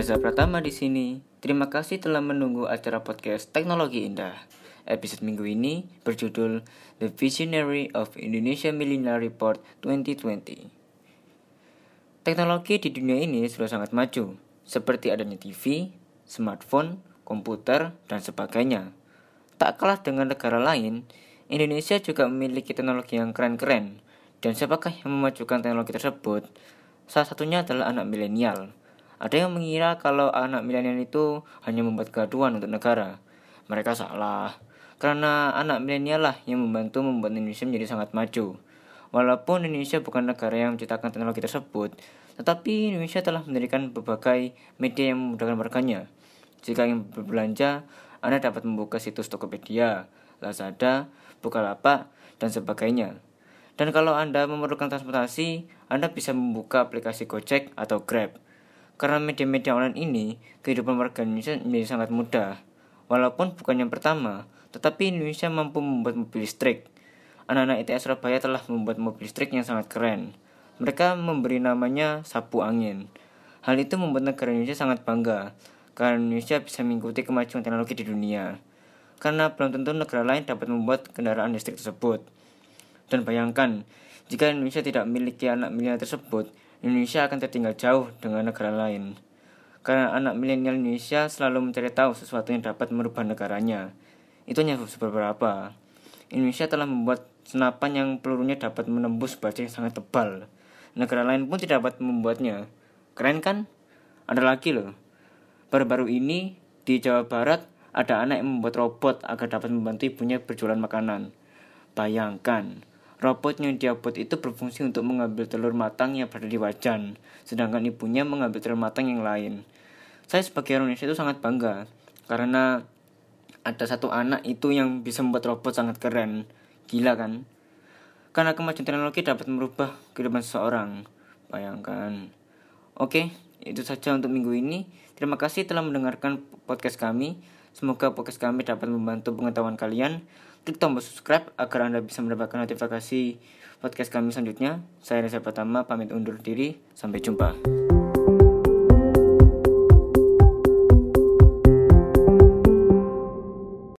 Reza Pratama di sini. Terima kasih telah menunggu acara podcast Teknologi Indah. Episode minggu ini berjudul The Visionary of Indonesia Millennial Report 2020. Teknologi di dunia ini sudah sangat maju, seperti adanya TV, smartphone, komputer, dan sebagainya. Tak kalah dengan negara lain, Indonesia juga memiliki teknologi yang keren-keren. Dan siapakah yang memajukan teknologi tersebut? Salah satunya adalah anak milenial. Ada yang mengira kalau anak milenial itu hanya membuat gaduhan untuk negara. Mereka salah. Karena anak milenial lah yang membantu membuat Indonesia menjadi sangat maju. Walaupun Indonesia bukan negara yang menciptakan teknologi tersebut, tetapi Indonesia telah mendirikan berbagai media yang memudahkan warganya. Jika ingin berbelanja, Anda dapat membuka situs Tokopedia, Lazada, Bukalapak, dan sebagainya. Dan kalau Anda memerlukan transportasi, Anda bisa membuka aplikasi Gojek atau Grab. Karena media-media online ini, kehidupan warga Indonesia menjadi sangat mudah. Walaupun bukan yang pertama, tetapi Indonesia mampu membuat mobil listrik. Anak-anak ITS Surabaya telah membuat mobil listrik yang sangat keren. Mereka memberi namanya sapu angin. Hal itu membuat negara Indonesia sangat bangga, karena Indonesia bisa mengikuti kemajuan teknologi di dunia. Karena belum tentu negara lain dapat membuat kendaraan listrik tersebut. Dan bayangkan, jika Indonesia tidak memiliki anak milenial tersebut, Indonesia akan tertinggal jauh dengan negara lain. Karena anak milenial Indonesia selalu mencari tahu sesuatu yang dapat merubah negaranya. Itu hanya beberapa. Indonesia telah membuat senapan yang pelurunya dapat menembus baja yang sangat tebal. Negara lain pun tidak dapat membuatnya. Keren kan? Ada lagi loh. Baru-baru ini di Jawa Barat ada anak yang membuat robot agar dapat membantu ibunya berjualan makanan. Bayangkan, Robot yang dia buat itu berfungsi untuk mengambil telur matang yang berada di wajan, sedangkan ibunya mengambil telur matang yang lain. Saya sebagai orang Indonesia itu sangat bangga, karena ada satu anak itu yang bisa membuat robot sangat keren. Gila kan? Karena kemajuan teknologi dapat merubah kehidupan seseorang. Bayangkan. Oke, itu saja untuk minggu ini. Terima kasih telah mendengarkan podcast kami. Semoga podcast kami dapat membantu pengetahuan kalian klik tombol subscribe agar Anda bisa mendapatkan notifikasi podcast kami selanjutnya. Saya Reza Pertama, pamit undur diri. Sampai jumpa.